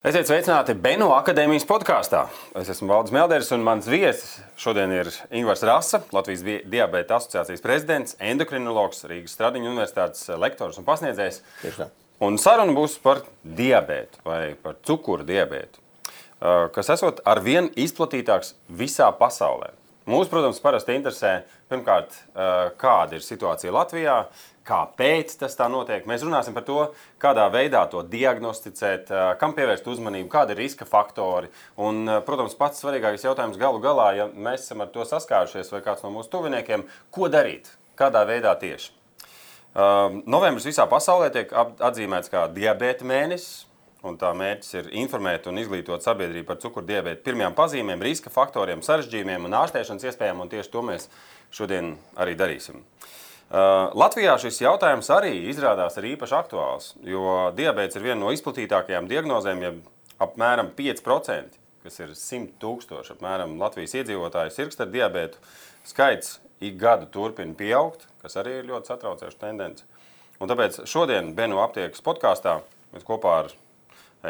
Esiet sveicināti Beno akadēmijas podkāstā. Es esmu Valdis Melders, un mans viesis šodien ir Ingūns Rasa, Latvijas Diabēta asociācijas prezidents, endokrinologs, Rīgas Stradiņa universitātes lektors un pasniedzējs. Un saruna būs par diabētu vai par cukuru diabētu, kas esot ar vien izplatītāks visā pasaulē. Mūs, protams, parasti interesē pirmkārt, kāda ir situācija Latvijā, kāpēc tas tā notiek. Mēs runāsim par to, kādā veidā to diagnosticēt, kam pievērst uzmanību, kādi ir riska faktori. Un, protams, pats svarīgākais jautājums galu galā, ja mēs esam ar to saskārušies, vai kāds no mūsu tuviniekiem, ko darīt, kādā veidā tieši. Novembris visā pasaulē tiek atzīmēts kā diabēta mēnesis. Un tā mērķis ir informēt un izglītot sabiedrību par cukurdibēta pirmajām pazīmēm, riska faktoriem, sarežģījumiem un ārstēšanas iespējām. Un tieši to mēs šodien arī darīsim. Uh, Latvijā šis jautājums arī izrādās ir īpaši aktuāls, jo diabetes ir viena no izplatītākajām diagnozēm, ja apmēram 5%, kas ir 100 tūkstoši apmēram Latvijas iedzīvotāju sirds ar diabetu. Skaits ik gadu turpina pieaugt, kas arī ir ļoti satraucoša tendence. Un tāpēc šodien Benu aptiekas podkāstā mēs kopā ar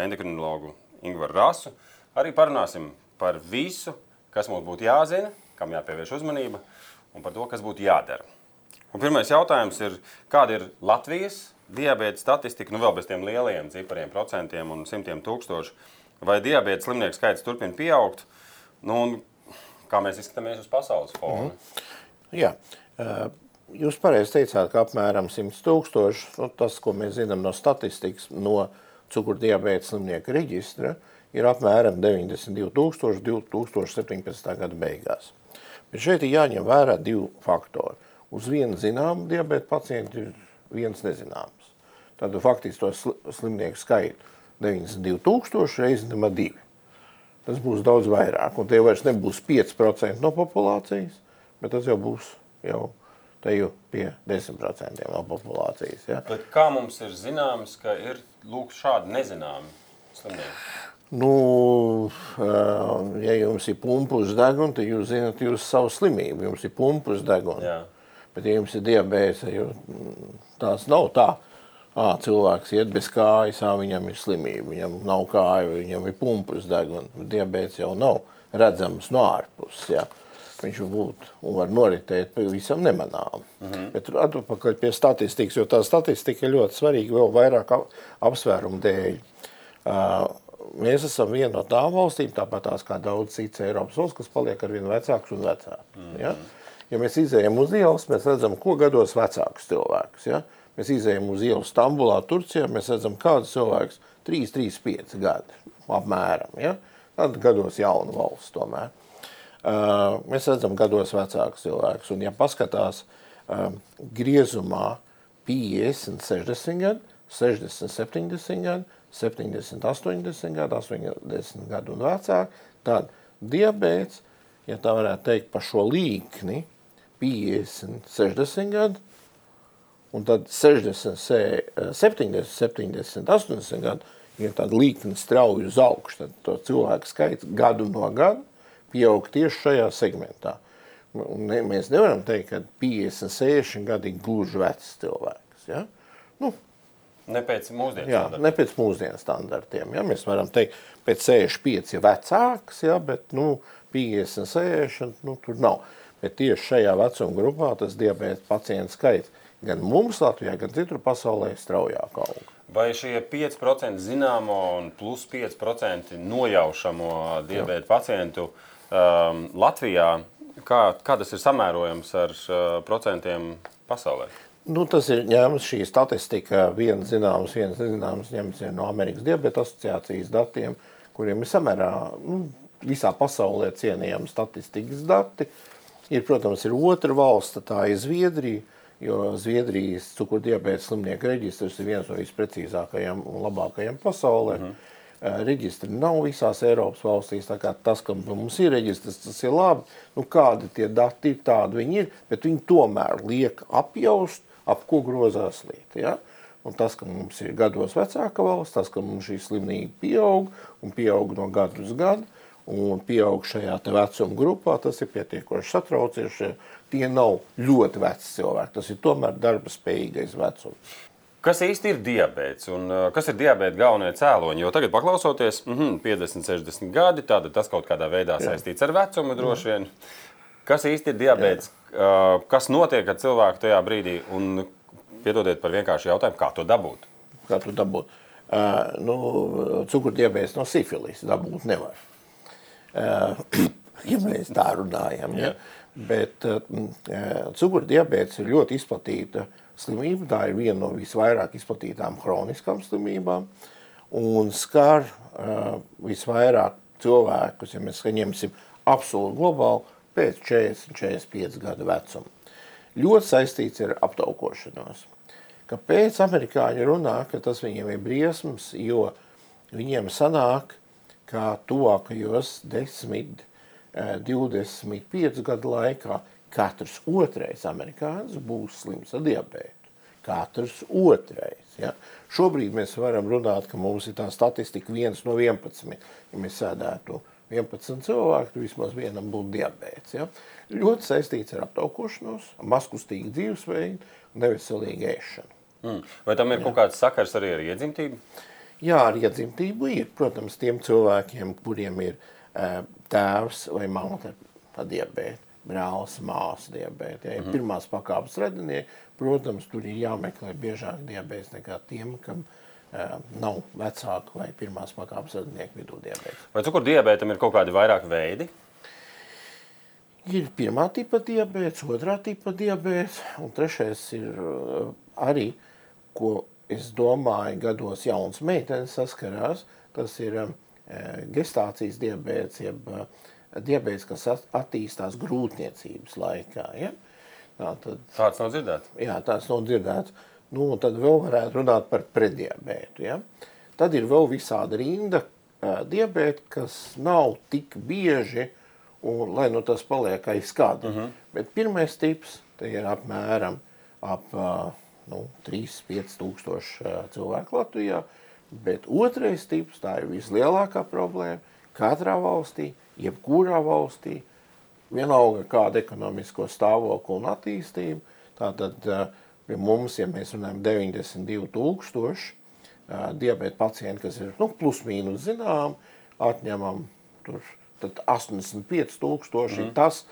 endokrinologu Ingūru Rasu. Arī parunāsim par visu, kas mums būtu jāzina, kam jāpievērš uzmanība un par to, kas būtu jādara. Un pirmais jautājums ir, kāda ir Latvijas diabēta statistika, nu vēl bez tiem lielajiem cipariem, procentiem un simtiem tūkstošu, vai diabēta slimnieku skaits turpina pieaugt, nu, kā mēs izskatāmies uz pasaules fona? Mm. Jā. Jūs pareizi teicāt, ka apmēram 100 tūkstoši, nu, tas, ko mēs zinām no statistikas, no cukurdibēta slimnieku reģistra ir apmēram 92,000 2017. gada beigās. Bet šeit ir jāņem vērā divi faktori. Uz vienu zināmu diabēta pacientu ir viens nezināms. Tad faktiski to slimnieku skaitu 92,000 reizes nemaz divi. Tas būs daudz vairāk, un tie vairs nebūs 5% no populācijas, bet tas jau būs jau te jau pie 10% no populācijas. Ja? Bet kā mums ir zināms, ka ir lūk, šādi nezināmi slimnieki? Nu, ja jums ir pumpus deguns, tad jūs zināt jūsu savu slimību. Jums ir pumpus deguns. Bet, ja jums ir diabetes, mm, tās nav tā. À, cilvēks iet bez kājas, à, viņam ir slimība, viņam nav kāja, viņam ir pumpus deguns. Diabetes jau nav redzams no ārpuses. Ja viņš būtu un var noritēt pavisam nemanām. Mm -hmm. Bet atpakaļ pie statistikas, jo tā statistika ir ļoti svarīga vēl vairāk apsvērumu dēļ. Uh, mēs esam viena no tām valstīm, tāpat tās kā daudz citas Eiropas valsts, kas paliek ar vien vecāks un vecāks. Mm -hmm. ja? Ja mēs izējām uz ielas, mēs redzam, ko gados vecākus cilvēkus. Ja? Mēs izējām uz ielas Stambulā, Turcijā, mēs redzam, kādus cilvēkus 3, 3, 5 gadi apmēram. Ja? Tad gados jaunu valsts tomēr. Mēs redzam gados vecākus cilvēkus. Un, ja paskatās griezumā 50, 60 gadu, 60, 70 gadu, 70, 80 gadu, 80 gadu un vecāk, tad diabēts, ja tā varētu teikt par šo līkni, 50, 60 gadu, un tad 60, 70, 70, 80 gadu, ja tāda līkne strauji uz augšu, tad to cilvēku skaits gadu no gada pieaug tieši šajā segmentā. Un ne, mēs nevaram teikt, ka 56 gadi ir gluži vecs cilvēks. Ja? Nu, ne pēc mūsdienu jā, standartiem. Ne pēc mūsdienu standartiem. Ja? Mēs varam teikt, pēc 65 ir vecāks, ja? bet nu, 50, 60 nu, tur nav. Bet tieši šajā vecuma grupā tas diabetes pacientu skaits gan mums Latvijā, gan citur pasaulē straujāk aug. Vai šie 5% zināmo un plus 5% nojaušamo diabēta pacientu uh, um, Latvijā, kā, kā tas ir samērojams ar uh, procentiem pasaulē? Nu, tas ir ņemts šī statistika, viens zināms, viens nezināms, ņemts no Amerikas Diabeta asociācijas datiem, kuriem ir samērā nu, visā pasaulē cienījami statistikas dati. Ir, protams, ir otra valsts, tā ir Zviedrija, jo Zviedrijas cukurdiabēta slimnieku reģistrs ir viens no visprecīzākajiem un labākajiem pasaulē. Mm -hmm. Reģistri nav visās Eiropas valstīs. Tas, ka mums ir reģistrs, tas ir labi. Nu, kādi tie dati ir, tādi viņi ir, bet viņi tomēr liek apjaust, ap ko grozās lieta. Ja? Un tas, ka mums ir gados vecāka valsts, tas, ka mums šī slimība pieaug un pieaug no gada uz gadu, un pieaug šajā vecuma grupā, tas ir pietiekoši satraucoši. Tie nav ļoti veci cilvēki, tas ir tomēr darba spējīgais vecums. Kas īsti ir diabetes un kas ir diabēta galvenie cēloņi? Jo tagad, paklausoties, mm -hmm, 50, 60 gadi, tad tas kaut kādā veidā Jā. saistīts ar vecumu droši vien. Kas īsti ir diabetes? Jā. Kas notiek ar cilvēku tajā brīdī? Un piedodiet par vienkāršu jautājumu, kā to dabūt? Kā to dabūt? Uh, nu, Cukurdiabēts no sifilis dabūt nevar. Uh, ja mēs tā runājam. Ja? Bet uh, cukurdiabēts ir ļoti izplatīta slimība. Tā ir viena no visvairāk izplatītām kroniskām slimībām un skar uh, visvairāk cilvēkus, ja mēs ņemsim absolūti globāli, pēc 40, 45 gadu vecuma. Ļoti saistīts ar aptaukošanos. Kāpēc amerikāņi runā, ka tas viņiem ir briesmas, jo viņiem sanāk, ka tuvākajos 10, 25 eh, gadu laikā katrs otrais amerikānis būs slims ar diabētu. Katrs otrais. Ja? Šobrīd mēs varam runāt, ka mums ir tā statistika viens no 11. Ja mēs sēdētu 11 cilvēku, tad vismaz vienam būtu diabēts. Ja? Ļoti saistīts ar aptaukošanos, maskustīgu dzīvesveidu un neveselīgu ēšanu. Mm. Vai tam ir Jā. kaut kāds sakars arī ar iedzimtību? Jā, ar iedzimtību ir. Protams, tiem cilvēkiem, kuriem ir tēvs vai māte ar diabētu, brālis, māsa diabēta. Ja, mm -hmm. Pirmās pakāpes radinieki, protams, tur ir jāmeklē biežāk diabēts nekā tiem, kam uh, nav vecāku vai pirmās pakāpes radinieku vidū diabēts. Vai cukurdiabētam ir kaut kādi vairāk veidi? Ir pirmā tipa diabetes, otrā tipa diabetes, un trešais ir arī ko es domāju, gados jaunas meitenes saskarās, tas ir um, eh, gestācijas diabēts, jeb uh, diabēts, kas attīstās grūtniecības laikā. Ja? Tā, tad, tāds nav dzirdēts. Jā, tāds nav dzirdēts. Nu, tad vēl varētu runāt par prediabētu. Ja? Tad ir vēl visāda rinda uh, diabēta, kas nav tik bieži, un, lai nu tas paliek aiz kāda. Uh. -huh. Bet pirmais tips ir apmēram ap uh, nu, 3-5 tūkstoši cilvēku Latvijā, bet otrais tips, tā ir vislielākā problēma katrā valstī, jebkurā valstī, vienalga kāda ekonomisko stāvokli un attīstību, tātad pie mums, ja mēs runājam 92 tūkstoši diabēta pacienti, kas ir nu, plus mīnus zinām, atņemam tur, tad 85 tūkstoši mm. ir tas,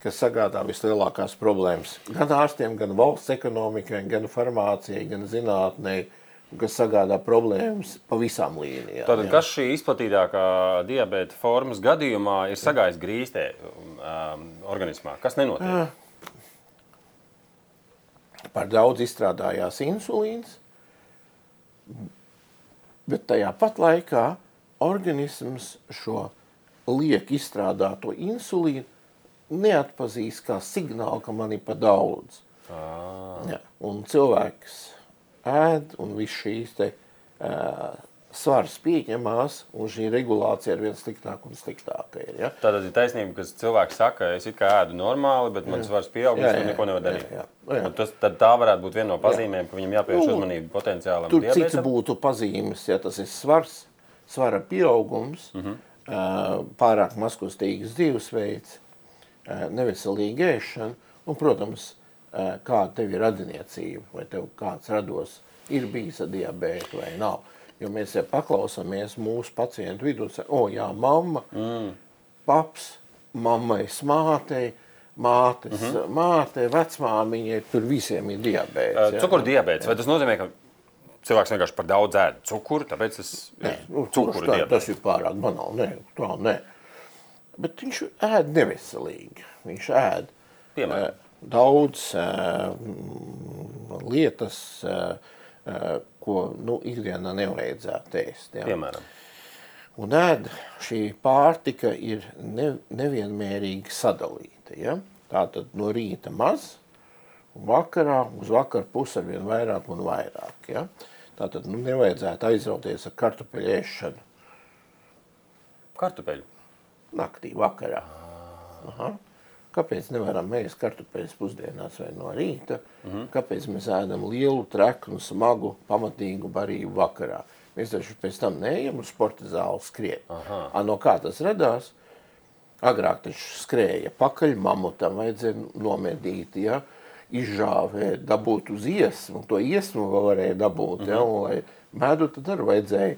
kas sagādā vislielākās problēmas gan ārstiem, gan valsts ekonomikai, gan farmācijai, gan zinātnē, kas sagādā problēmas pa visām līnijām. Tātad, jā. kas šī izplatītākā diabēta formas gadījumā ir sagājis grīstē um, organismā? Kas nenotiek? Par daudz izstrādājās insulīns, bet tajā pat laikā organisms šo liek izstrādāto insulīnu neatpazīst kā signālu, ka man ir pa daudz. Ah. Ja, un cilvēks ēd, un viss šīs te uh, svars pieņemās, un šī regulācija ir vien sliktāk un sliktāk. Ir, ja? Tātad ir taisnība, ka cilvēks saka, es it kā ēdu normāli, bet man svars pieaug, un es neko nevaru darīt. Jā, jā, jā. Tas, tā varētu būt viena no pazīmēm, jā. ka viņam jāpievērš nu, uzmanība potenciālam Tur diabetam. cits būtu pazīmes, ja tas ir svars, svara pieaugums, mm -hmm. uh, pārāk maskustīgas dzīvesveids, neveselīga ēšana, un, protams, kāda tev ir radiniecība, vai tev kāds rados ir bijis ar diabētu vai nav. Jo mēs ja paklausāmies mūsu pacientu vidū, o, oh, jā, mamma, mm. paps, mammai smātei, mātes, mm -hmm. māte, vecmāmiņai, tur visiem ir diabēts. Uh, Cukuru diabēts, vai tas nozīmē, ka cilvēks vienkārši par daudz ēd cukuru, tāpēc tas ir nu, cukuru tā, diabēts? Tas ir pārāk banāli, nē, tā, nē bet viņš ēd neveselīgi. Viņš ēd Piemēram. daudz uh, lietas, ko nu, ikdienā nevajadzētu ēst. Ja? Piemēram. Un ēd šī pārtika ir ne, nevienmērīgi sadalīta. Ja? Tātad no rīta maz, un vakarā uz vakaru pusi ar vien vairāk un vairāk. Ja? Tātad nu, nevajadzētu aizrauties ar kartupeļu ēšanu. Kartupeļu? Naktī, vakarā. Aha. Kāpēc nevaram ēst kartupeļus pusdienās vai no rīta? Mm -hmm. Kāpēc mēs ēdam lielu, treknu, smagu, pamatīgu barību vakarā? Mēs taču pēc tam neejam uz sporta zāli skriet. A, no kā tas radās? Agrāk taču skrēja pakaļ mamutam, vajadzēja nomedīt, ja? izžāvē, dabūt uz iesmu, to iesmu vēl varēja dabūt, mm -hmm. ja, un lai medu tad arī vajadzēja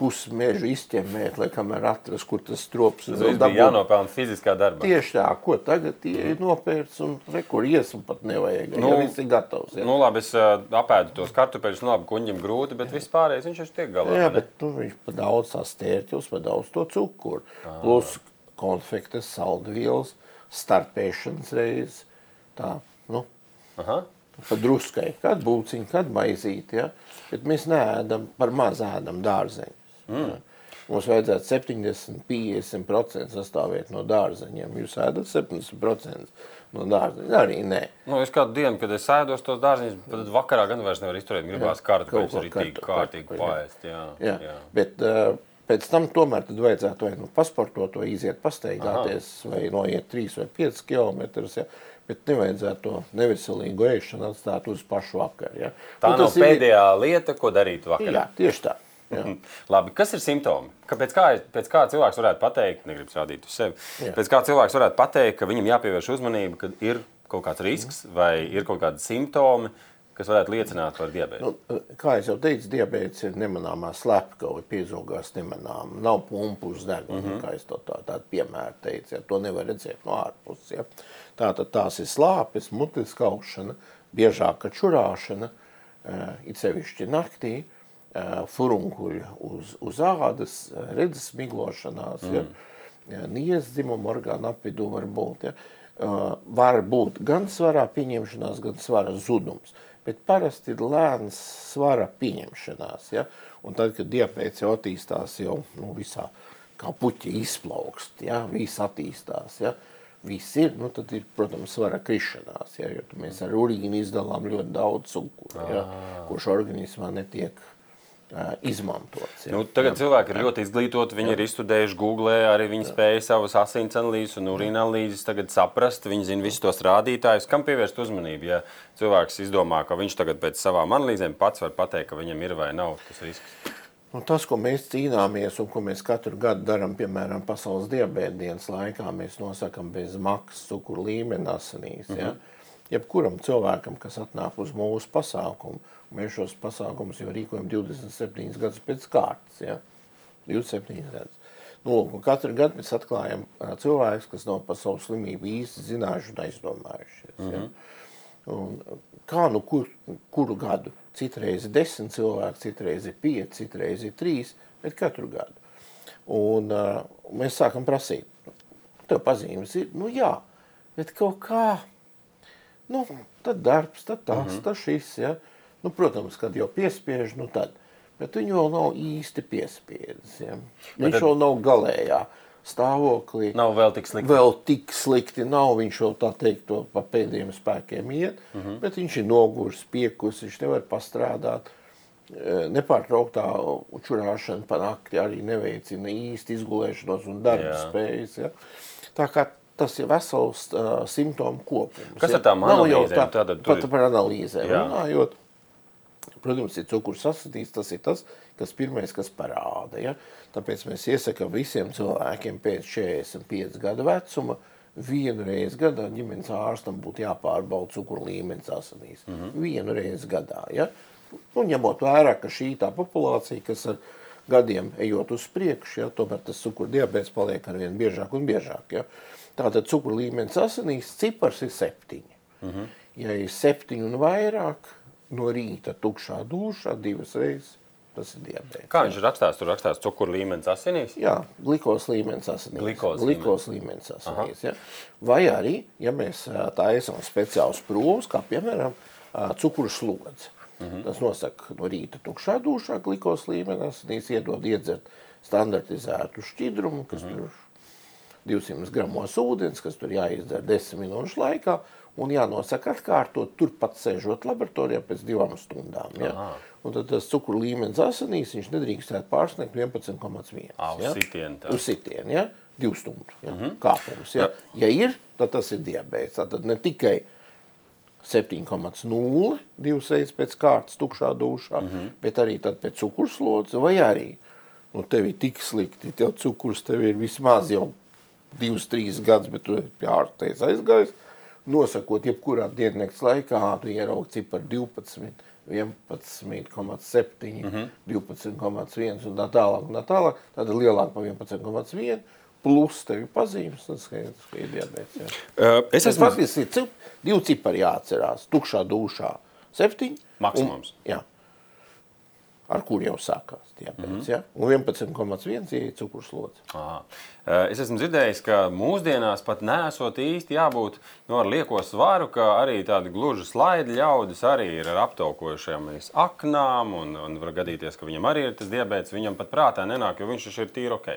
pusi mežu izķemmēt, lai kamēr atrast, kur tas strops ir. Tas bija jānopelna fiziskā darbā. Tieši tā, ko tagad ir nopērts un rekur iesmu pat nevajag. Nu, ja viss ir gatavs. Ja. Nu, labi, es uh, apēdu tos kartupeļus, nu labi, kuņģim grūti, bet vispārējais viņš ir tiek galā. Jā, bet nu, viņš pa daudz sastērķus, pa daudz to cukuru. Ah. Plus konfektes, saldvielas, starpēšanas reizes. Tā, nu. Aha. Pa druskai, kad būciņi, kad maizīt, ja? bet mēs neēdam, par maz ēdam dārzeņus. Mm. Mums vajadzētu 70, 50% sastāvēt no dārzeņiem. Jūs ēdat 70% no dārzeņiem? Arī nē. Nu, es kādu dienu, kad es ēdos tos dārzeņus, tad vakarā gan vairs nevar izturēt. Gribās kārtīgi, arī tīk kārtīgi paēst. Jā, jā. jā. Bet, uh, Pēc tam tomēr vajadzētu vai nu pasportot, vai iziet pastaigāties, Aha. vai noiet 3 vai 5 km. Ja? Bet nevajadzētu to neveselīgu ēšanu atstāt uz pašu vakaru. Ja? Tā nu, nav pēdējā ir... lieta, ko darīt vakarā. Jā, tieši tā. Labi, kas ir simptomi? Kāpēc kā, pēc kā cilvēks varētu pateikt, negribu rādīt uz sevi, Jā. pēc kā cilvēks varētu pateikt, ka viņam jāpievērš uzmanība, ka ir kaut kāds risks vai ir kaut kādi simptomi, kas varētu liecināt par diabetu? Nu, kā jau teicu, diabetes ir nemanāmā slepkava, piezogās nemanām. Nav pumpu uz deguna, mm -hmm. kā es to tā, tādu piemēru teicu. Ja, to nevar redzēt no ārpuses. Ja. Tātad tās ir slāpes, mutes kaušana, biežāka čurāšana, uh, it sevišķi naktī, uh, furunkuļi uz, uz ādas, redzes miglošanās, mm. ja, ja, nies dzimuma orgānu apvidū var būt. Ja. Var būt gan svarā pieņemšanās, gan svara zudums. Bet parasti ir lēns svara pieņemšanās. Ja? Un tad, kad diabetes jau attīstās jau nu, visā, kā puķi izplaukst, ja? viss attīstās, ja? viss ir, nu, tad ir, protams, svara krišanās, ja? jo mēs ar urīnu izdalām ļoti daudz cukuru, ja? kurš organismā netiek izmantots. Ja. Nu, tagad jā. cilvēki ir ļoti izglītoti, viņi jā. ir izstudējuši Google, arī viņi jā. spēja savas asins analīzes un urīna analīzes tagad saprast, viņi zina visus tos rādītājus, kam pievērst uzmanību. Ja cilvēks izdomā, ka viņš tagad pēc savām analīzēm pats var pateikt, ka viņam ir vai nav tas risks. Nu, tas, ko mēs cīnāmies un ko mēs katru gadu darām, piemēram, Pasaules diabēta dienas laikā, mēs nosakām bez maksas cukuru līmeni asinīs. Mm -hmm. ja? Jebkuram cilvēkam, kas atnāk uz mūsu pasākumu, Mēs šos pasākumus jau rīkojam 27 gadus pēc kārtas. Ja? 27 gadus. Nu, katru gadu mēs atklājam cilvēkus, kas nav par savu slimību īsti zinājuši un aizdomājušies. Mm -hmm. ja? Un, kā nu kur, kuru gadu? Citreiz ir desmit cilvēki, citreiz ir pieci, citreiz ir trīs, bet katru gadu. Un uh, mēs sākam prasīt, tev pazīmes ir, nu jā, bet kaut kā, nu, tad darbs, tad tas, mm -hmm. tas šis, ja. Nu, protams, kad jau piespiež, nu tad. Bet viņu vēl nav īsti piespiedzis. Ja. Viņš tad... vēl nav galējā stāvoklī. Nav vēl tik slikti. Vēl tik slikti nav. Viņš vēl tā teikt to pa pēdējiem spēkiem iet, mhm. -huh. bet viņš ir noguris, piekus, viņš nevar pastrādāt. E, nepārtrauktā čurāšana pa nakti arī neveicina īsti izgulēšanos un darba Jā. spējas. Ja. Tā kā tas ir vesels uh, simptomu kopums. Kas ar tām analīzēm? Tā, Tātad, pat par analīzēm runājot. Protams, ir cukurs sasadīts, tas ir tas, kas pirmais, kas parāda. Ja? Tāpēc mēs iesakām visiem cilvēkiem pēc 45 gadu vecuma vienu reizi gadā ģimenes ārstam būtu jāpārbauda cukuru līmenis asinīs. Mm -hmm. Vienu reizi gadā. Ja? Un ņemot vērā, ka šī tā populācija, kas ar gadiem ejot uz priekšu, ja, tomēr tas cukuru diabēts paliek ar vien biežāk un biežāk. Ja. Tātad cukuru līmenis asinīs cipars ir septiņi. Mm -hmm. Ja ir septiņi un vairāk, no rīta tukšā dušā divas reizes. Tas ir diabetes. Kā viņš rakstās? Tur rakstās cukuru līmenis asinīs? Jā, glikos līmenis asinīs. Glikos, glikos līmenis asinīs. Ja? Vai arī, ja mēs taisām speciālus provus, kā piemēram cukuru slodzi. Mm -hmm. Tas nosaka no rīta tukšā dušā glikos līmenis asinīs, iedod iedzert standartizētu šķidrumu, kas mm -hmm. tur 200 gramos ūdens, kas tur jāizdara 10 minūšu laikā un jānosaka atkārtot, turpat sēžot laboratorijā pēc divām stundām. Ja? Aha. Un tad tas cukuru līmenis asinīs, viņš nedrīkstētu pārsniegt 11,1. Ja? Uz sitienu, ja? Divu stundu ja? mm -hmm. kāpums. Ja? ja ir, tad tas ir diabēts. Tad ne tikai 7,0 divas reizes pēc kārtas tukšā dušā, mm -hmm. bet arī tad pēc cukurslodzes, vai arī nu, tev ir tik slikti, tev cukurs tev ir vismaz jau divus, trīs gadus, bet tu pie ārsteiz aizgājis, nosakot, jebkurā dienas laikā, tu ieraugi ciparu 12, 11,7, mm -hmm. 12,1 un tā tālāk. Un tā tālāk. Tad ir lielāka par 11,1. Plus tev ir pazīmes, tas skaidrs, ka ir diabetes. Uh, es esmu... Faktiski ir divi cipari jāatcerās. Tukšā dušā septiņi. Maksimums. Un, jā ar kur jau sākās diabetes. Mm -hmm. ja? Un 11,1 ir cukurslodze. Es esmu dzirdējis, ka mūsdienās pat nesot īsti jābūt nu, ar lieko svaru, ka arī tādi gluži slaidi ļaudis arī ir ar aptaukojušiem aknām, un, un var gadīties, ka viņam arī ir tas diabetes, viņam pat prātā nenāk, jo viņš ir tīri ok.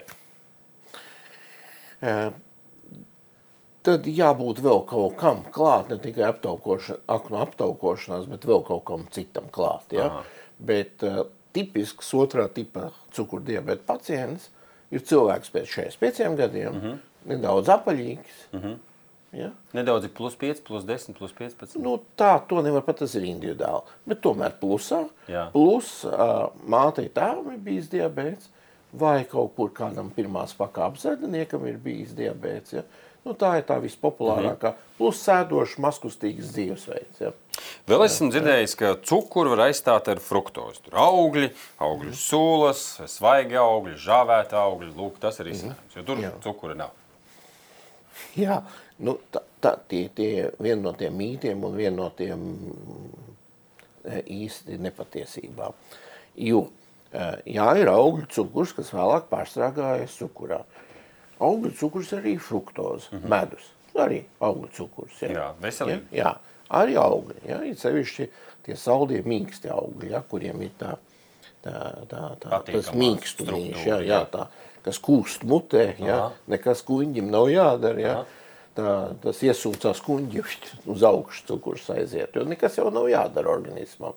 Tad jābūt vēl kaut kam klāt, ne tikai aknu aptaukošanās, bet vēl kaut kam citam klāt. Ja? Aha. Bet uh, tipisks otrā tipa cukurdiabēta pacients ir cilvēks pēc 45 gadiem, mm -hmm. nedaudz apaļīgs. Mm -hmm. Ja? Nedaudz plus 5, plus 10, plus 15. Nu, tā to nevar pat tas ir individuāli. Bet tomēr plusā. Jā. Plus uh, mātei tēvam ir bijis diabēts vai kaut kur kādam pirmās pakāpes radiniekam ir bijis diabēts. Ja? Nu, tā ir tā vispopulārākā, mm -hmm. plus sēdošs, maskustīgs dzīvesveids. Ja. Vēl esmu dzirdējis, ka cukuru var aizstāt ar fruktozi. Tur augļi, augļu mhm. sūlas, svaigi augļi, žāvēta augļi. Lūk, tas ir izcinājums, jo tur Jā. cukura nav. Jā, nu, tā, tā, tie, tie viena no tiem mītiem un viena no tiem e, īsti nepatiesībām. Jo, jā, ir augļu cukurs, kas vēlāk pārstrāgājas cukurā. Augļu cukurs arī fruktoze, mm -hmm. medus. Arī augļu cukurs. Jā, jā veselīgi. Jā, jā, arī augļi. Jā, ir sevišķi tie saldie mīksti augļi, jā, kuriem ir tā, tā, tā, tā tas mīkstumīši, jā, jā, tā, kas kūst mutē, jā, Aha. nekas kuņģim nav jādara, jā. Aha. Tā, tas iesūcās kuņģi uz augšu cukurs aiziet, jo nekas jau nav jādara organismam.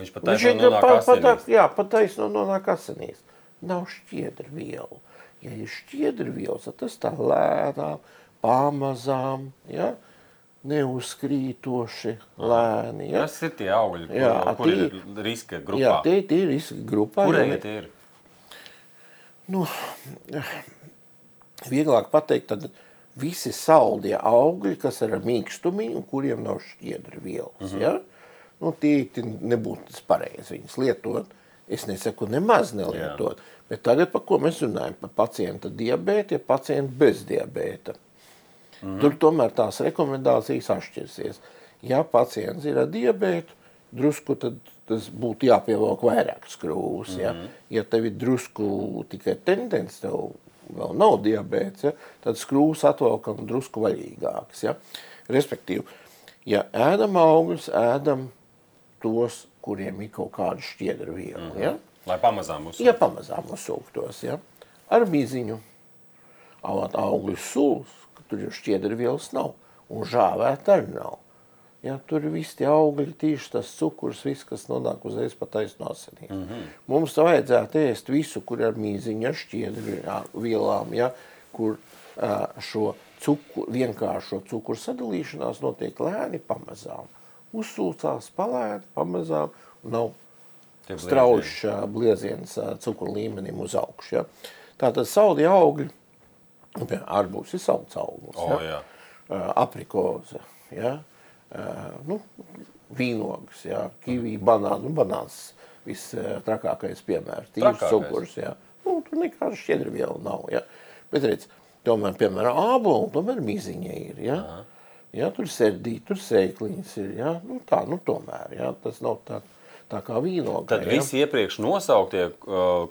Viņš pat taisno nonāk asinīs. Pat, jā, pat taisno nonāk asinīs. Nav šķiedra vielu ja ir šķiedri vielas, tad tas tā lēnām, pamazām, ja, neuzkrītoši lēni. Ja. Kas ir tie augļi, kur, jā, kur tie, ir riska grupā? Jā, tie, tie ir riska grupā. Kur ja, tie ir? Nu, vieglāk pateikt, tad visi saldie augļi, kas ir ar mīkstumiņu, kuriem nav šķiedri vielas. Mm -hmm. ja? Nu, tie nebūtu pareizi viņas lietot. Es nesaku nemaz nelietot, Jā. Bet tagad par ko mēs runājam? Par pacienta diabētu, ja pacienta bez diabēta. Mm. Tur tomēr tās rekomendācijas atšķirsies. Ja pacients ir ar diabētu, drusku tad tas būtu jāpievelk vairāk skrūves. Mm. Ja? Mhm. ja tev ir drusku tikai tendence, tev vēl nav diabēts, ja? tad skrūves atvelkam drusku vaļīgāks. Ja? Respektīvi, ja ēdam augļus, ēdam tos, kuriem ir kaut kāda šķiedra viela. Mm. Ja? Lai pamazām uzsūktos. Ja pamazām uzsūktos, ja. Ar miziņu. Avat augļu sulas, ka tur jau šķiedra vielas nav. Un žāvēt arī nav. Ja, tur viss tie augļi, tīši tas cukurs, viss, kas nonāk uzreiz pa taisno asinīs. Mm -hmm. Mums vajadzētu ēst visu, kur ar mīziņu, ar šķiedru vielām, ja, kur šo cukur, vienkāršo cukuru sadalīšanās notiek lēni pamazām. Uzsūcās palēni pamazām, nav strauji blieziens cukuru līmenim uz augšu. Ja? Tātad saudi augļi, nu, arbūs ir saules auglis, oh, ja? aprikoze, ja? nu, vīnogas, ja? kivī, banāni, nu, banāns vistrakākais piemērs, tīrs cukurs. Ja? Nu, tur nekāda šķiedra viela nav. Ja? Bet redz, tomēr, piemēram, ābolu, tomēr miziņa ir. Ja? Aha. Ja, tur sēdīt, tur sēkliņas ir. Ja? Nu, tā, nu, tomēr, ja? tas nav tāds tā kā vīnogai. Tad ja? visi iepriekš nosauktie,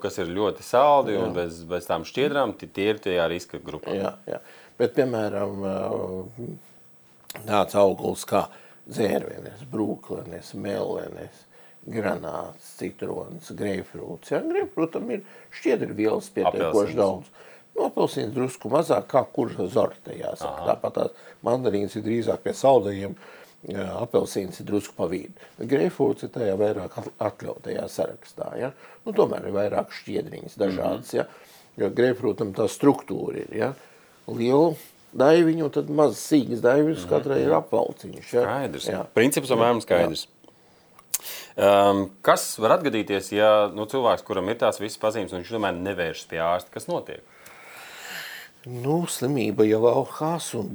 kas ir ļoti saldi jā. un bez, bez tām šķiedrām, tie ir tajā riska grupā. Jā, jā. Bet, piemēram, tāds auglis kā dzērvenes, brūklenes, melenes, granāts, citrons, greifrūts. Ja? Greifrūtam ir šķiedri vielas pietiekoši daudz. Nu, apelsīns drusku mazāk, kā kurš zorte, jāsaka. Tāpat tās mandarīns ir drīzāk pie saldajiem, uh, apelsīns ir drusku pa vidu. Greifūts ir tajā vairāk atļautajā sarakstā. Ja? Nu, tomēr ir vairāk šķiedriņas dažādas. Ja? Jo greifrūtam tā struktūra ir. Ja? Liela daiviņu, tad maz sīgas daiviņas, -hmm. katrai ir apvalciņš. Ja? Skaidrs. Jā. Princips apmēram skaidrs. Um, kas var atgadīties, ja nu, cilvēks, kuram ir tās visas pazīmes, un viņš tomēr nevēršas pie ārsta, kas notiek? Nu, slimība jau augstās un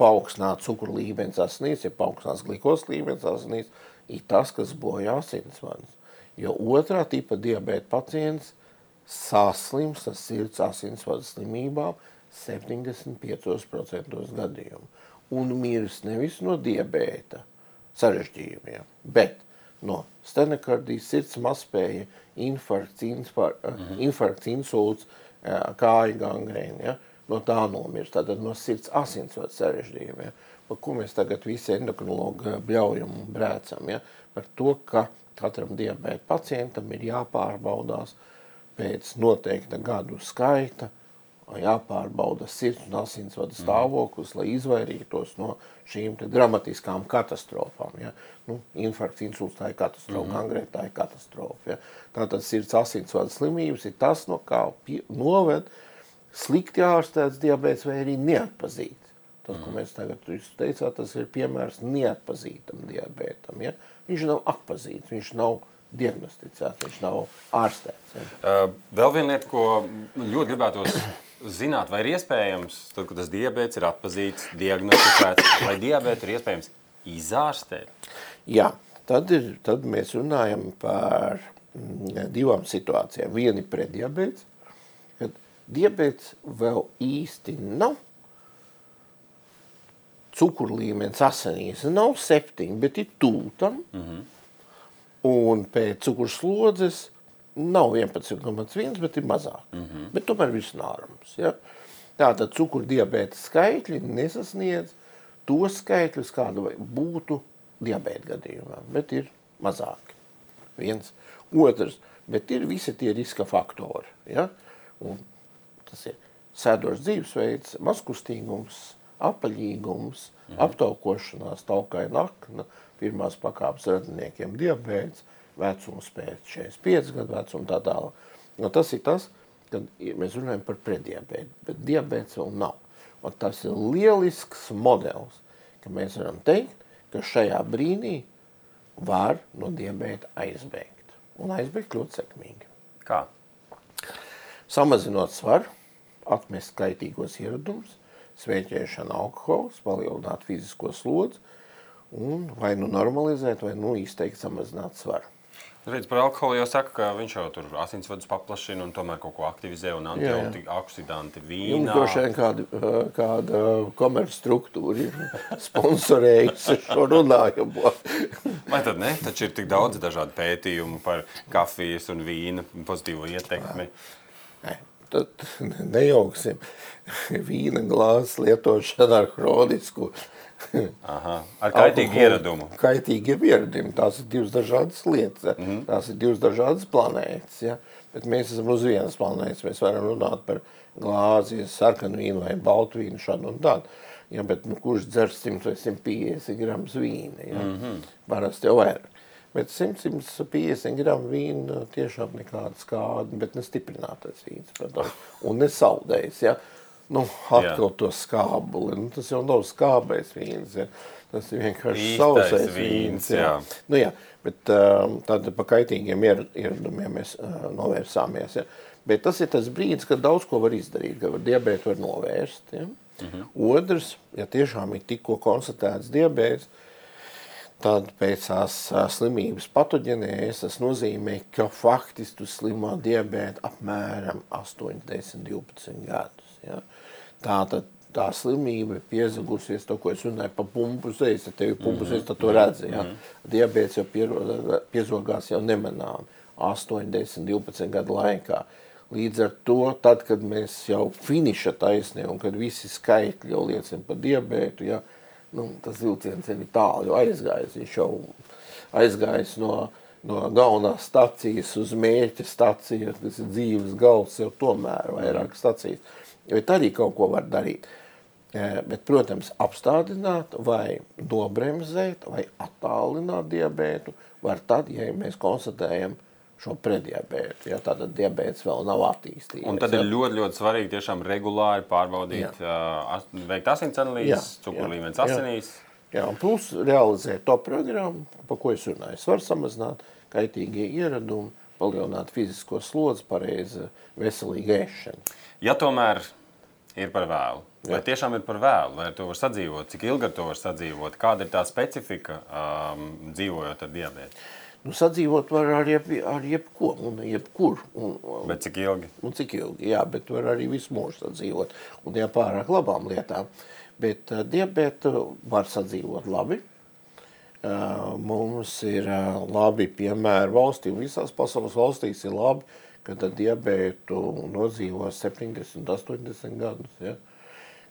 paaugstināt cukuru līmenis asinīs, ja paaugstinās glikos līmenis asinīs, ir tas, kas bojā asinsvadas. Jo otrā tipa diabēta pacients saslims ar sirds asinsvadas slimībām 75% gadījumu. Un mirs nevis no diabēta sarežģījumiem, bet no stenokardijas, sirds mazspēja, infarkts, infarkts, mm -hmm. Kāju gangrēna. Ja? No tā nomirst, tātad no sirds asinsvadu sarežģījumiem. Ja? Par ko mēs tagad visi endokrinologi bļaujam un brēcam. Ja? Par to, ka katram diabēta pacientam ir jāpārbaudās pēc noteikta gadu skaita, jāpārbauda sirds un asinsvadu stāvoklis, lai izvairītos no šīm dramatiskām katastrofām. Ja? Nu, infarkts, insults, tā ir katastrofa, mm -hmm. gangrēta, tā ir katastrofa. Ja? Tātad sirds asinsvadu slimības ir tas, no kā noved slikti ārstēts diabēts vai arī neatpazīts. Tas, ko mhm. mēs tagad teicām, tas ir piemērs neatpazītam diabētam. Ja? Viņš nav atpazīts, viņš nav diagnosticēts, viņš nav ārstēts. Ja? Uh, vēl viena lieta, ko ļoti gribētos zināt, vai ir iespējams, tad, kad tas diabetes ir atpazīts, diagnosticēts, vai diabetes ir iespējams izārstēt? Jā, tad, ir, tad mēs runājam par mm, divām situācijām. Viena ir prediabetes, kad diabetes vēl īsti nav. Cukuru līmenis asinīs nav septiņi, bet ir tūtam. Mm -hmm. Un pēc cukuru slodzes nav 11,1, bet ir mazāk. Mm -hmm. Bet tomēr viss nārams. Ja? Tātad cukurdiabēta skaitļi nesasniedz tos skaitļus, kāda būtu diabēta gadījumā, bet ir mazāki. Viens. Otrs, bet ir visi tie riska faktori. Ja? Un tas ir sēdošs dzīvesveids, mazkustīgums, apaļīgums, -hmm. aptaukošanās, taukaina akna, pirmās pakāpes radiniekiem diabēts, vecums pēc 45 gadu vecuma tā tālāk. Nu, tas ir tas, kad mēs runājam par prediabētu, bet diabēts vēl nav. Un tas ir lielisks modelis, ka mēs varam teikt, ka šajā brīdī var no diabēta aizbēgt. Un aizbēgt ļoti sekmīgi. Kā? Samazinot svaru, atmest kaitīgos ieradumus, sveiķēšana alkohols, palielināt fizisko slodzi un vai nu normalizēt, vai nu izteikt samazināt svaru. Redz, par alkoholu jau saka, ka viņš jau tur asinsvadus paplašina un tomēr kaut ko aktivizē un antioksidanti vīnā. Jums droši vien kāda, kāda komerc struktūra ir sponsorējusi šo runājumu. Vai tad ne? Taču ir tik daudz dažādu pētījumu par kafijas un vīna pozitīvo ietekmi. Ne, tad nejauksim vīna glāzes lietošanu ar hronisku Aha, ar kaitīgu ieradumu. Kaitīgiem ieradumiem. Tās ir divas dažādas lietas. Mm -hmm. Tās ir divas dažādas planētas. Ja? Bet mēs esam uz vienas planētas. Mēs varam runāt par glāzi, sarkanu vīnu vai baltu vīnu šādu un tādu. Ja, bet nu, kurš dzer 100 vai 150 gramus vīna? Ja? Mm -hmm. Parasti jau vairāk. Bet 100-150 gramu vīna tiešām nekāda skāda, bet ne stiprinātais vīns, protams, un ne saldējs. Ja? Nu, atkal to skābuli. Nu, tas jau nav skābais vīns. Ja. Tas ir vienkārši sausais vīns. Jā. Jā. Nu, jā, bet um, tad pa kaitīgiem ieradumiem mēs uh, novērsāmies. Ja. Bet tas ir tas brīdis, kad daudz ko var izdarīt, ka var diabētu var novērst. Ja. Mhm. Otrs, ja tiešām ir tikko konstatēts diabēts, tad pēc tās uh, slimības patoģenēs tas nozīmē, ka faktiski tu slimo diabētu apmēram 8, 10, 12 gadus. Ja. Tā tad tā slimība ir piezagusies, to, ko es runāju par pumpu zēs, ja tev ir pumpu zēs, tad to redzi, ja. Diabēts jau piezogās jau nemanām 8, 10, 12 gadu laikā. Līdz ar to, tad, kad mēs jau finiša taisnē un kad visi skaitļi jau liecina par diabētu, ja, nu, tas vilciens ir tālu jau aizgājis, viņš jau aizgājis no, no galvenās stacijas uz mērķa staciju, tas ir dzīves gals jau tomēr vairāk stacijas bet arī kaut ko var darīt. Bet, protams, apstādināt vai nobremzēt vai attālināt diabētu var tad, ja mēs konstatējam šo prediabētu, ja tātad diabēts vēl nav attīstījies. Un tad ir ļoti, ļoti svarīgi tiešām regulāri pārbaudīt, jā. veikt asins analīzes, cukuru līmenis asinīs. Jā, un plus realizēt to programmu, pa ko es runāju. Es varu samazināt kaitīgie ieradumi, palielināt fizisko slodzi, pareizi veselīga ēšana. Ja tomēr ir par vēlu, vai Jā. tiešām ir par vēlu, vai ar to var sadzīvot, cik ilgi ar to var sadzīvot, kāda ir tā specifika um, dzīvojot ar diabētu? Nu, sadzīvot var ar, jeb, ar jebko, un jebkur. Un, bet cik ilgi? Un cik ilgi, jā, bet var arī visu mūžu sadzīvot, un jā, pārāk labām lietām. Bet uh, diabētu var sadzīvot labi, uh, mums ir uh, labi piemēri valstī, visās pasaules valstīs ir labi, kad diabētu nodzīvo 70, 80 gadus. Ja?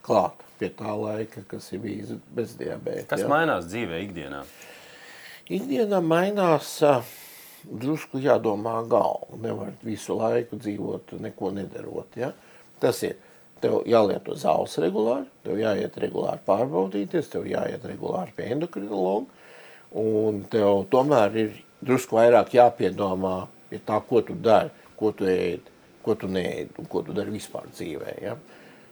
Klāt pie tā laika, kas ir bijis bez diabēta. Kas ja? mainās dzīvē ikdienā? Ikdienā mainās drusku jādomā galva. Nevar visu laiku dzīvot, neko nedarot. Ja? Tas ir. Tev jālieto zāles regulāri, tev jāiet regulāri pārbaudīties, tev jāiet regulāri pie endokrinologa, un tev tomēr ir drusku vairāk jāpiedomā pie tā, ko tu dari ko tu ēdi, ko tu neēdi un ko tu dari vispār dzīvē. Ja?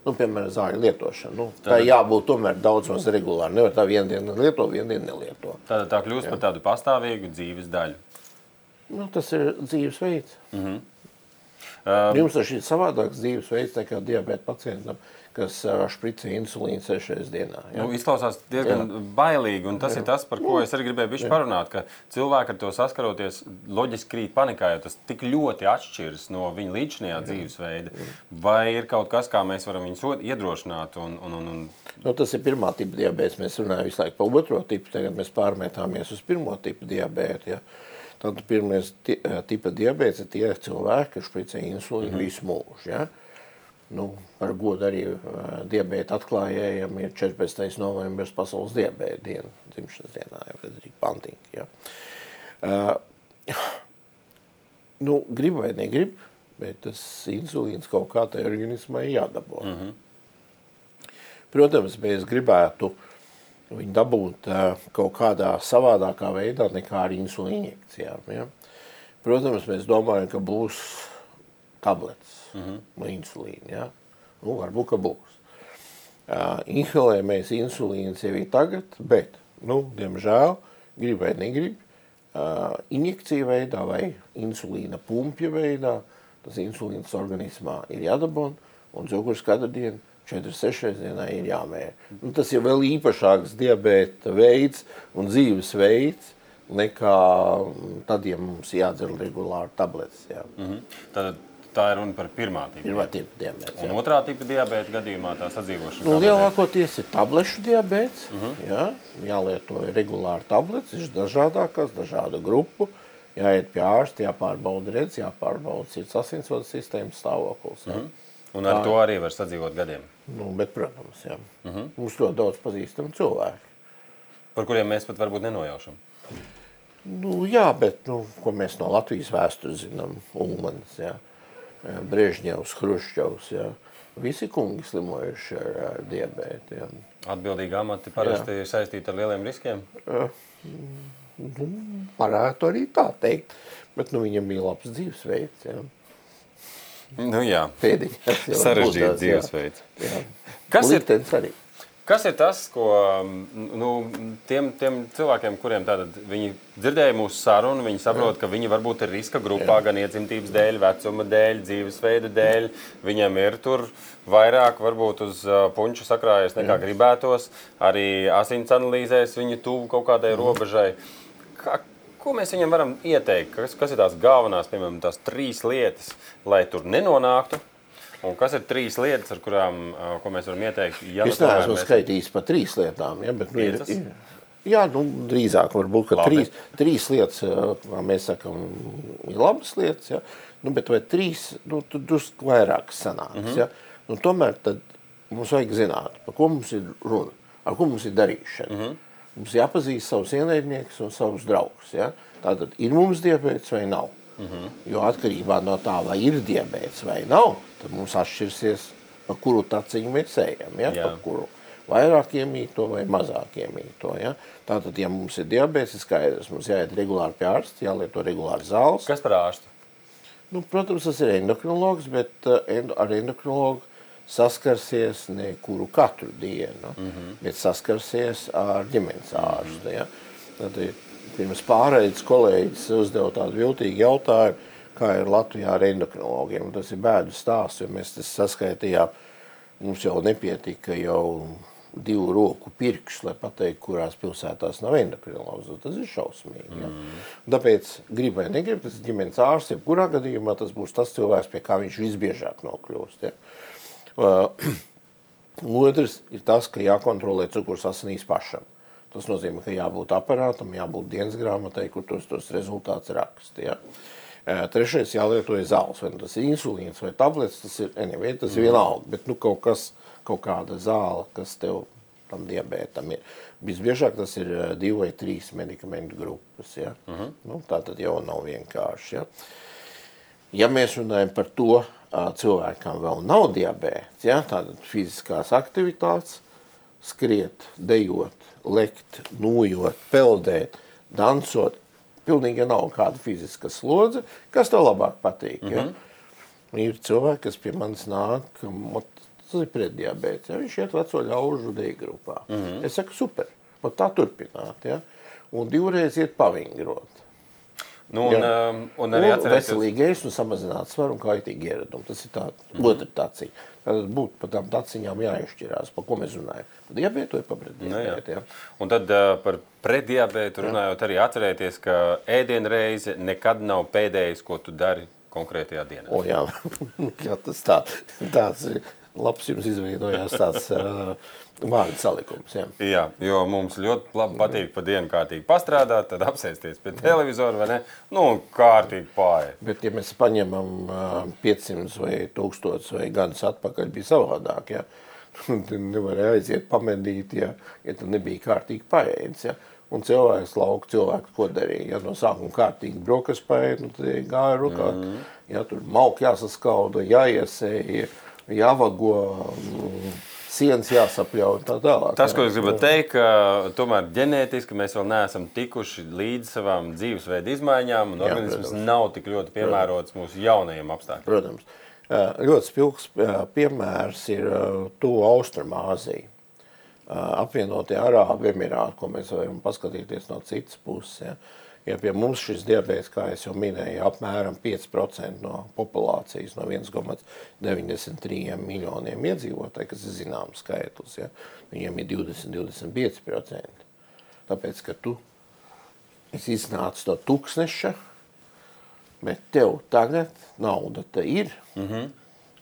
Nu, piemēram, zāļu lietošana. Nu, tā jābūt tomēr daudz maz regulāri. Nevar tā vienu dienu lietot, vienu dienu nelietot. Tātad tā kļūst ja. par tādu pastāvīgu dzīves daļu. Nu, tas ir dzīvesveids. Mm -hmm. Um, Jums ir šis savādāks dzīvesveids nekā diabēta pacientam, kas špricē insulīnu sešreiz dienā. Ja? Nu, izklausās diezgan jā. bailīgi, un tas jā. ir tas, par ko es arī gribēju bišķi parunāt, cilvēki ar to saskaroties loģiski krīt panikā, jo tas tik ļoti atšķiras no viņa līdzinājā dzīvesveida. Vai ir kaut kas, kā mēs varam viņus iedrošināt? Un, un, un, un... Nu, tas ir pirmā tipa diabēts. Mēs runājam visu laiku par otro tipu, tagad mēs pārmetāmies uz pirmo tipu diabētu. Ja? Tad pirmais tipa diabēts ir tie cilvēki, kas špricē insulīnu mm -hmm. visu mūžu. Ja? Nu, par godu arī uh, diabēta atklājējiem ir 14. novembris pasaules diabēta diena, dzimšanas dienā, jau Frederika Pantinga. Ja? Uh, nu, grib vai negrib, bet tas insulīns kaut kā tajā organismā ir jādabū. Mm -hmm. Protams, mēs gribētu viņu dabūt uh, kaut kādā savādākā veidā nekā ar insulīnu injekcijām. Ja? Protams, mēs domājam, ka būs tabletes mm -hmm. no insulīna. Ja? Nu, varbūt, ka būs. Uh, inhalējamies insulīns jau ir tagad, bet, nu, diemžēl, grib vai negrib, uh, injekcija veidā vai insulīna pumpja veidā, tas insulīns organismā ir jādabon, un cukurs katru dienu 4-6 dienā ir jāmēra. Nu, tas ir vēl īpašāks diabēta veids un dzīves veids, nekā tad, ja mums jādzer regulāri tabletes. Jā. Mm -hmm. Tad Tā ir runa par pirmā tipa. Pirmā tipa diabēts. Un otrā tipa diabēta gadījumā tā sadzīvošana. Nu, lielākoties ir tablešu diabēts. Uh mhm. -huh. jā, jālieto regulāri tabletes, ir dažādākās, dažādu grupu. Jāiet pie ārsta, jāpārbauda redz, jāpārbauda sirds asinsvadu sistēmas stāvoklis. Uh mhm. -huh. Un ar tā, to arī var sadzīvot gadiem? Nu, bet, protams, jā. Uh mhm. -huh. Mums ļoti daudz pazīstamu cilvēku. Par kuriem mēs pat varbūt nenojaušam. Nu, jā, bet nu, ko mēs no Latvijas vēstures zinām, Ulmanis, jā. Brežņevs, Hruščovs. Ja. Visi kungi slimojuši ar, ar diabētu. Ja. Atbildīgi amati parasti ir saistīti ar lieliem riskiem? Nu, varētu arī tā teikt. Bet nu, viņam bija labs dzīvesveids. Ja. Nu, jā, Pēdiņas, sarežģīts dzīvesveids. Jā. Kas Liktenis ir? Arī. Kas ir tas, ko nu, tiem, tiem cilvēkiem, kuriem viņi dzirdēja mūsu sarunu, viņi saprot, ka viņi varbūt ir riska grupā gan iedzimtības dēļ, vecuma dēļ, dzīvesveida dēļ. Viņam ir tur vairāk varbūt uz puņu sakrājies nekā gribētos. Arī asins analīzēs viņi tuvu kaut kādai robežai. Kā, ko mēs viņam varam ieteikt? Kas, kas ir tās galvenās, piemēram, tās trīs lietas, lai tur nenonāktu? Un kas ir trīs lietas, ar kurām mēs varam ieteikt? Ja es neesmu mēs... skaitījis par trīs lietām, ja, bet nu, ir, ir, jā, nu, drīzāk varbūt, ka trīs, trīs lietas, kā mēs sakam, ir labas lietas, ja, nu, bet vai trīs, nu, tur drusku vairāk sanāks, mm -hmm. ja. Nu, tomēr mums vajag zināt, par ko mums ir runa, ar ko mums ir darīšana. Mm -hmm. Mums jāpazīst savus ienaidniekus un savus draugus, ja. Tātad ir mums diabēts vai nav. Mm -hmm. Jo atkarībā no tā, vai ir diabēts vai nav, tad mums atšķirsies, pa kuru taciņu mēs ejam, ja? pa kuru vairāk iemīto vai mazāk iemīto. Ja? Tātad, ja mums ir diabēts, ir skaidrs, mums jāiet regulāri pie ārsta, jālieto regulāri zāles. Kas par ārstu? Nu, protams, tas ir endokrinologs, bet uh, ar endokrinologu saskarsies ne kuru katru dienu, mm -hmm. bet saskarsies ar ģimenes ārstu. Ja? Tad pirms pārējais kolēģis uzdeva tādu viltīgu jautājumu, kā ir Latvijā ar endokrinologiem. Tas ir bēdu stāsts, jo mēs tas saskaitījām. Mums jau nepietika jau divu roku pirkstu, lai pateiktu, kurās pilsētās nav endokrinologs. Tas ir šausmīgi. Ja? Mm. Tāpēc, gribi vai negribi, tas ir ģimenes ārsts. Jebkurā gadījumā tas būs tas cilvēks, pie kā viņš visbiežāk nokļūst. Ja? Uh, otrs ir tas, ka jākontrolē cukurs asinīs pašam. Tas nozīmē, ka jābūt aparātam, jābūt dienas grāmatai, kur tos, tos rezultātus raksta. Ja? Trešais jālieto zāles, vai nu tas ir insulīns vai tabletes, tas ir, anyway, tas ir vienalga, bet nu, kaut, kas, kaut kāda zāle, kas tev tam diabētam ir. Visbiežāk tas ir divi vai trīs medikamentu grupas. Ja? Uh -huh. nu, tā tad jau nav vienkārši. Ja, ja mēs runājam par to, cilvēkam vēl nav diabēts, ja? tātad fiziskās aktivitātes, skriet, dejot, lekt, nojot, peldēt, dansot. Pilnīgi nav kāda fiziska slodze, kas tev labāk patīk. Ja? Mm -hmm. Ir cilvēki, kas pie manis nāk, tas ir pretdiabēts. Ja? Viņš iet veco ļaužu dēļ grupā. Mm -hmm. Es saku, super, tā turpināt. Ja? Un divreiz iet pavingrot. Nu, un, Jā. um, un arī nu, veselīgi ēst un samazināt svaru un kaitīgi ieradumi. Tas ir tā, mm otra taciņa. Tad būtu par tām taciņām jāizšķirās, par ko mēs runājam. Par diabētu vai par pretdiabētu. Nu, un tad uh, par pretdiabētu runājot arī atcerēties, ka ēdienreize nekad nav pēdējais, ko tu dari konkrētajā dienā. O jā, jā tas tā, tāds labs jums izveidojās tāds uh, vārdu salikums. Jā. jā, jo mums ļoti labi patīk pa dienu kārtīgi pastrādāt, tad apsēsties pie televizora vai ne, nu, kārtīgi pāriet. Bet, ja mēs paņemam uh, 500 vai 1000 vai gadus atpakaļ, bija savādāk, jā. Tad nevarēja aiziet pamedīt, ja, ja tu nebija kārtīgi paēdis, ja. Un cilvēks lauka cilvēku, ko darīja, ja no sākuma kārtīgi brokas paēd, nu, tad gāja rukāt, mm -hmm. ja tur malk jāsaskauda, jāiesēja, jāvago, mm, sienas jāsapļauj tā tālāk. Tas, ko es gribu teikt, ka tomēr ģenētiski mēs vēl neesam tikuši līdz savām dzīvesveidu izmaiņām, un organisms nav tik ļoti piemērots protams. mūsu jaunajiem apstākļiem. Protams. Ļoti spilgs piemērs ir to Austrumāzija. Apvienotie Arābu Emirāti, ko mēs varam paskatīties no citas puses. Ja. Ja pie mums šis diabetes, kā jau minēju, apmēram 5% no populācijas, no 1,93 miljoniem iedzīvotāju, kas ir zināms skaitlis, ja, viņiem ir 20-25%. Tāpēc, ka tu iznāc no tūkstneša, bet tev tagad nauda te ir, mm -hmm.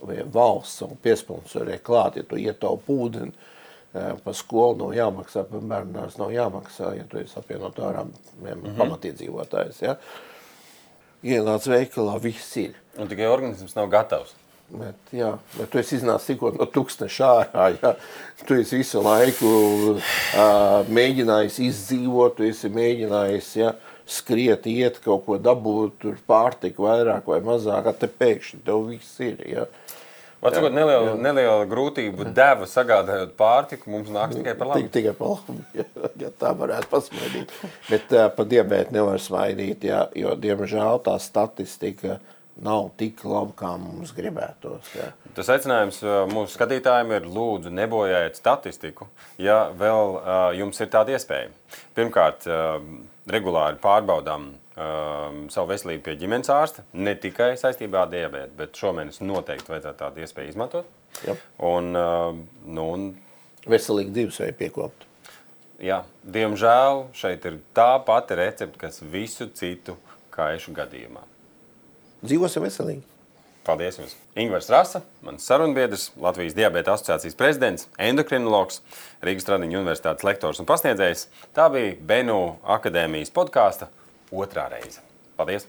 vai valsts savu piesponsorē klāt, ja tu ietaupi ūdeni, par skolu nav jāmaksā, par bērnu dārstu nav jāmaksā, ja tu esi apvienot ārā mm -hmm. pamatiedzīvotājs. Ja? Ienāc veikalā, viss ir. Un tikai organisms nav gatavs. Bet, jā, bet tu esi iznācis tikko no tūkstoša ārā. Ja? Tu esi visu laiku uh, mēģinājis izdzīvot, tu esi mēģinājis ja, skriet, iet kaut ko dabūt, tur pārtika vairāk vai mazāk, tad pēkšņi tev viss ir. Ja? Varbūt neliela, neliela grūtība deva sagādājot pārtiku, mums nāks tikai par labu. Tikai par labu, ja, tā varētu pasmaidīt. Bet uh, par diabētu nevar smaidīt, ja, jo, diemžēl, tā statistika nav tik laba, kā mums gribētos. Ja. Tas aicinājums mūsu skatītājiem ir lūdzu nebojājiet statistiku, ja vēl uh, jums ir tāda iespēja. Pirmkārt, uh, regulāri pārbaudām um, savu veselību pie ģimenes ārsta. Ne tikai saistībā ar diabetu, bet šomēnes noteikti vajadzētu tādu iespēju izmantot. Jā. Un, uh, nu, un... Veselīgi dzīvesveidu piekopt. Jā, diemžēl šeit ir tā pati recepte, kas visu citu kaišu gadījumā. Dzīvosim veselīgi! Paldies jums! Ingūns Rasa, mans sarunbiedrs, Latvijas Diabēta asociācijas prezidents, endokrinologs, Rīgas Tradiņu universitātes lektors un pasniedzējs. Tā bija Benu akadēmijas podkāsta otrā reize. Paldies!